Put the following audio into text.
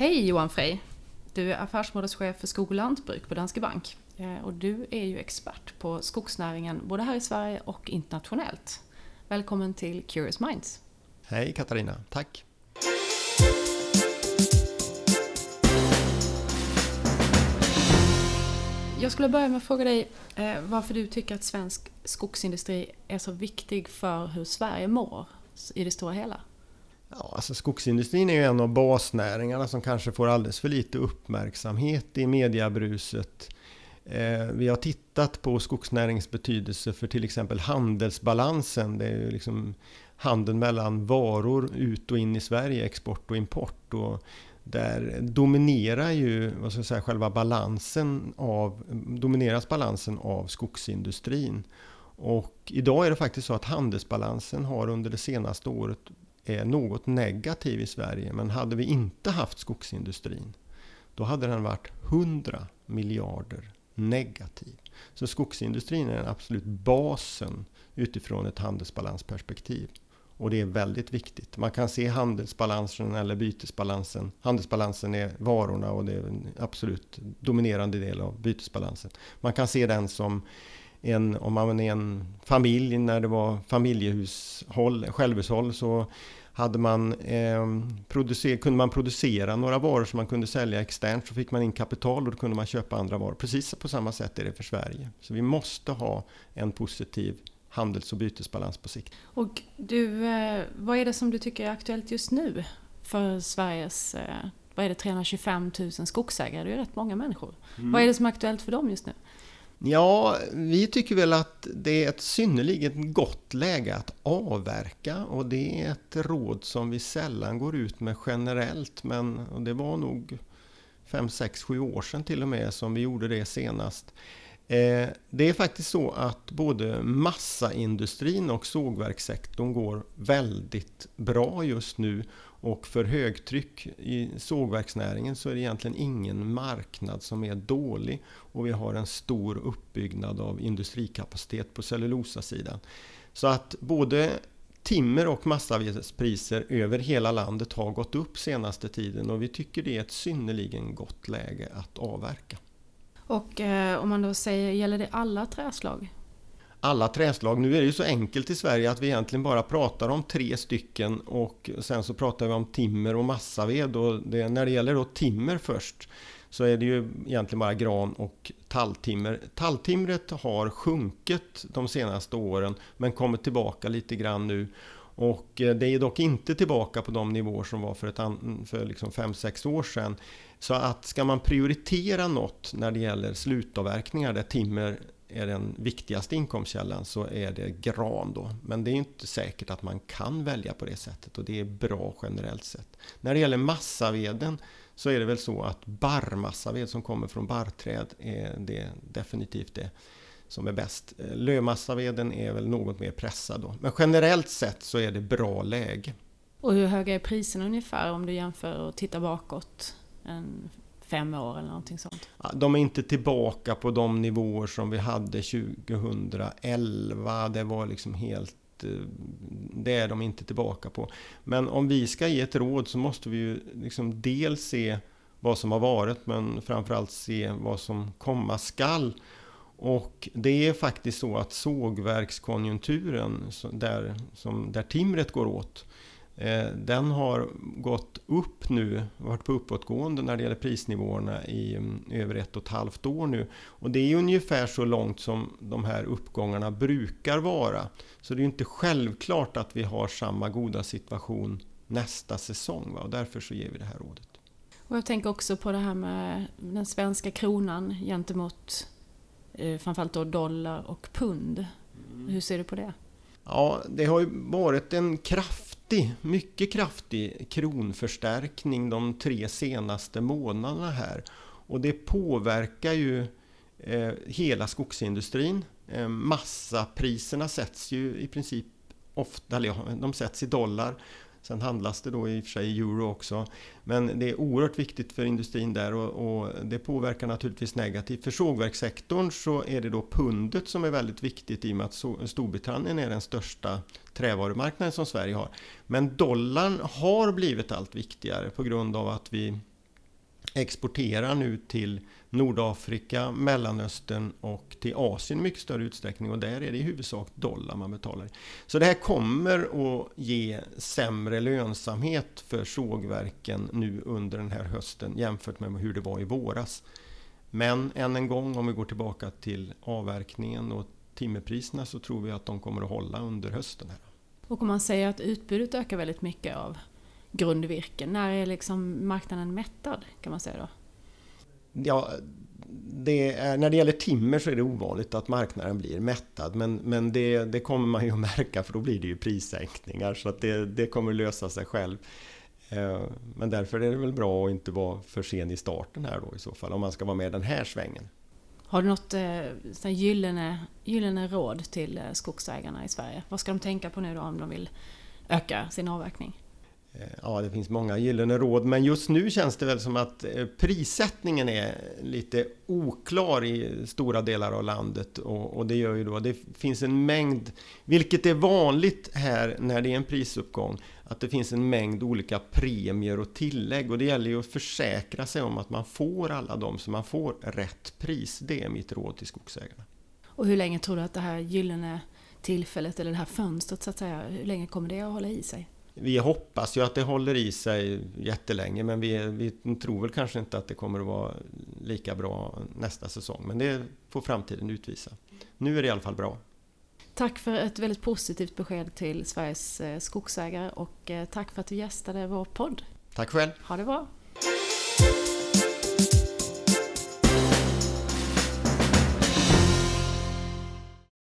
Hej Johan Frey! Du är affärsområdeschef för skog och lantbruk på Danske Bank. Eh, och du är ju expert på skogsnäringen både här i Sverige och internationellt. Välkommen till Curious Minds! Hej Katarina, tack! Jag skulle börja med att fråga dig eh, varför du tycker att svensk skogsindustri är så viktig för hur Sverige mår i det stora hela. Ja, alltså skogsindustrin är ju en av basnäringarna som kanske får alldeles för lite uppmärksamhet i mediabruset. Eh, vi har tittat på skogsnäringens betydelse för till exempel handelsbalansen. Det är ju liksom handeln mellan varor ut och in i Sverige, export och import. Och där dominerar ju vad ska jag säga, själva balansen av, domineras balansen av skogsindustrin. Och idag är det faktiskt så att handelsbalansen har under det senaste året är något negativ i Sverige. Men hade vi inte haft skogsindustrin, då hade den varit 100 miljarder negativ. Så skogsindustrin är den absolut basen utifrån ett handelsbalansperspektiv. Och det är väldigt viktigt. Man kan se handelsbalansen eller bytesbalansen. Handelsbalansen är varorna och det är en absolut dominerande del av bytesbalansen. Man kan se den som en, om man är en familj, när det var familjehushåll, självhushåll, så hade man, eh, producer, kunde man producera några varor som man kunde sälja externt så fick man in kapital och då kunde man köpa andra varor. Precis på samma sätt är det för Sverige. Så vi måste ha en positiv handels och bytesbalans på sikt. Och du, eh, vad är det som du tycker är aktuellt just nu för Sveriges eh, vad är det, 325 000 skogsägare? Det är rätt många människor. Mm. Vad är det som är aktuellt för dem just nu? Ja, vi tycker väl att det är ett synnerligen gott läge att avverka och det är ett råd som vi sällan går ut med generellt men det var nog 5, 6, 7 år sedan till och med som vi gjorde det senast. Eh, det är faktiskt så att både massaindustrin och sågverkssektorn går väldigt bra just nu och för högtryck i sågverksnäringen så är det egentligen ingen marknad som är dålig. Och vi har en stor uppbyggnad av industrikapacitet på cellulosasidan. Så att både timmer och massavedspriser över hela landet har gått upp senaste tiden och vi tycker det är ett synnerligen gott läge att avverka. Och eh, om man då säger, gäller det alla träslag? alla träslag. Nu är det ju så enkelt i Sverige att vi egentligen bara pratar om tre stycken och sen så pratar vi om timmer och massaved. Och det, när det gäller då timmer först så är det ju egentligen bara gran och talltimmer. Talltimret har sjunkit de senaste åren men kommit tillbaka lite grann nu. Och eh, det är dock inte tillbaka på de nivåer som var för, ett, för liksom 5-6 år sedan. Så att ska man prioritera något när det gäller slutavverkningar där timmer är den viktigaste inkomstkällan så är det gran då. Men det är inte säkert att man kan välja på det sättet och det är bra generellt sett. När det gäller massaveden så är det väl så att barrmassaved som kommer från barrträd är det definitivt det som är bäst. Lövmassaveden är väl något mer pressad då. Men generellt sett så är det bra läge. Och hur höga är priserna ungefär om du jämför och tittar bakåt en fem år eller någonting sånt? De är inte tillbaka på de nivåer som vi hade 2011. Det var liksom helt eh, det är de inte tillbaka på. Men om vi ska ge ett råd så måste vi ju liksom dels se vad som har varit men framförallt se vad som komma skall. Och det är faktiskt så att sågverkskonjunkturen där, som, där timret går åt Eh, den har gått upp nu, varit på uppåtgående när det gäller prisnivåerna i mm, över ett och ett halvt år nu. Och det är ungefär så långt som de här uppgångarna brukar vara. Så det är inte självklart att vi har samma goda situation nästa säsong. Va? Och därför så ger vi det här rådet. Och jag tänker också på det här med den svenska kronan gentemot framförallt då dollar och pund. Mm. Hur ser du på det? Ja, det har ju varit en kraftig, mycket kraftig kronförstärkning de tre senaste månaderna här. Och det påverkar ju eh, hela skogsindustrin. Eh, massapriserna sätts ju i princip ofta, eller ja, de sätts i dollar. Sen handlas det då i och för sig i euro också. Men det är oerhört viktigt för industrin där och, och, det påverkar naturligtvis negativt. För sågverkssektorn så är det då pundet som är väldigt viktigt i och med att Storbritannien är den största trävarumarknaden som Sverige har. Men dollarn har blivit allt viktigare på grund av att vi exporterar nu till Nordafrika, Mellanöstern och till Asien i mycket större utsträckning och där är det i huvudsak dollar man betalar. Så det här kommer att ge sämre lönsamhet för sågverken nu under den här hösten jämfört med hur det var i våras. Men än en gång, om vi går tillbaka till avverkningen och timmerpriserna så tror vi att de kommer att hålla under hösten. Här. Och om man säger att utbudet ökar väldigt mycket av grundvirke, när är liksom marknaden mättad kan man säga då? Ja, det är, när det gäller timmer så är det ovanligt att marknaden blir mättad men, men det, det kommer man ju att märka för då blir det ju prissänkningar så att det, det kommer lösa sig själv. Eh, men därför är det väl bra att inte vara för sen i starten här då i så fall om man ska vara med den här svängen. Har du något eh, gyllene, gyllene råd till eh, skogsägarna i Sverige? Vad ska de tänka på nu då om de vill öka sin avverkning? Eh, ja, det finns många gyllene råd, men just nu känns det väl som att eh, prissättningen är lite oklar i stora delar av landet och, och det gör ju då det finns en mängd, vilket är vanligt här när det är en prisuppgång, att det finns en mängd olika premier och tillägg och det gäller ju att försäkra sig om att man får alla dem så man får rätt pris. Det är mitt råd till skogsägarna. Och hur länge tror du att det här gyllene tillfället eller det här fönstret så att säga, hur länge kommer det att hålla i sig? Vi hoppas ju att det håller i sig jättelänge men vi, vi tror väl kanske inte att det kommer att vara lika bra nästa säsong. Men det får framtiden utvisa. Nu är det i alla fall bra. Tack för ett väldigt positivt besked till Sveriges eh, skogsägare och eh, tack för att du gästade vår podd. Tack själv. Ha det bra.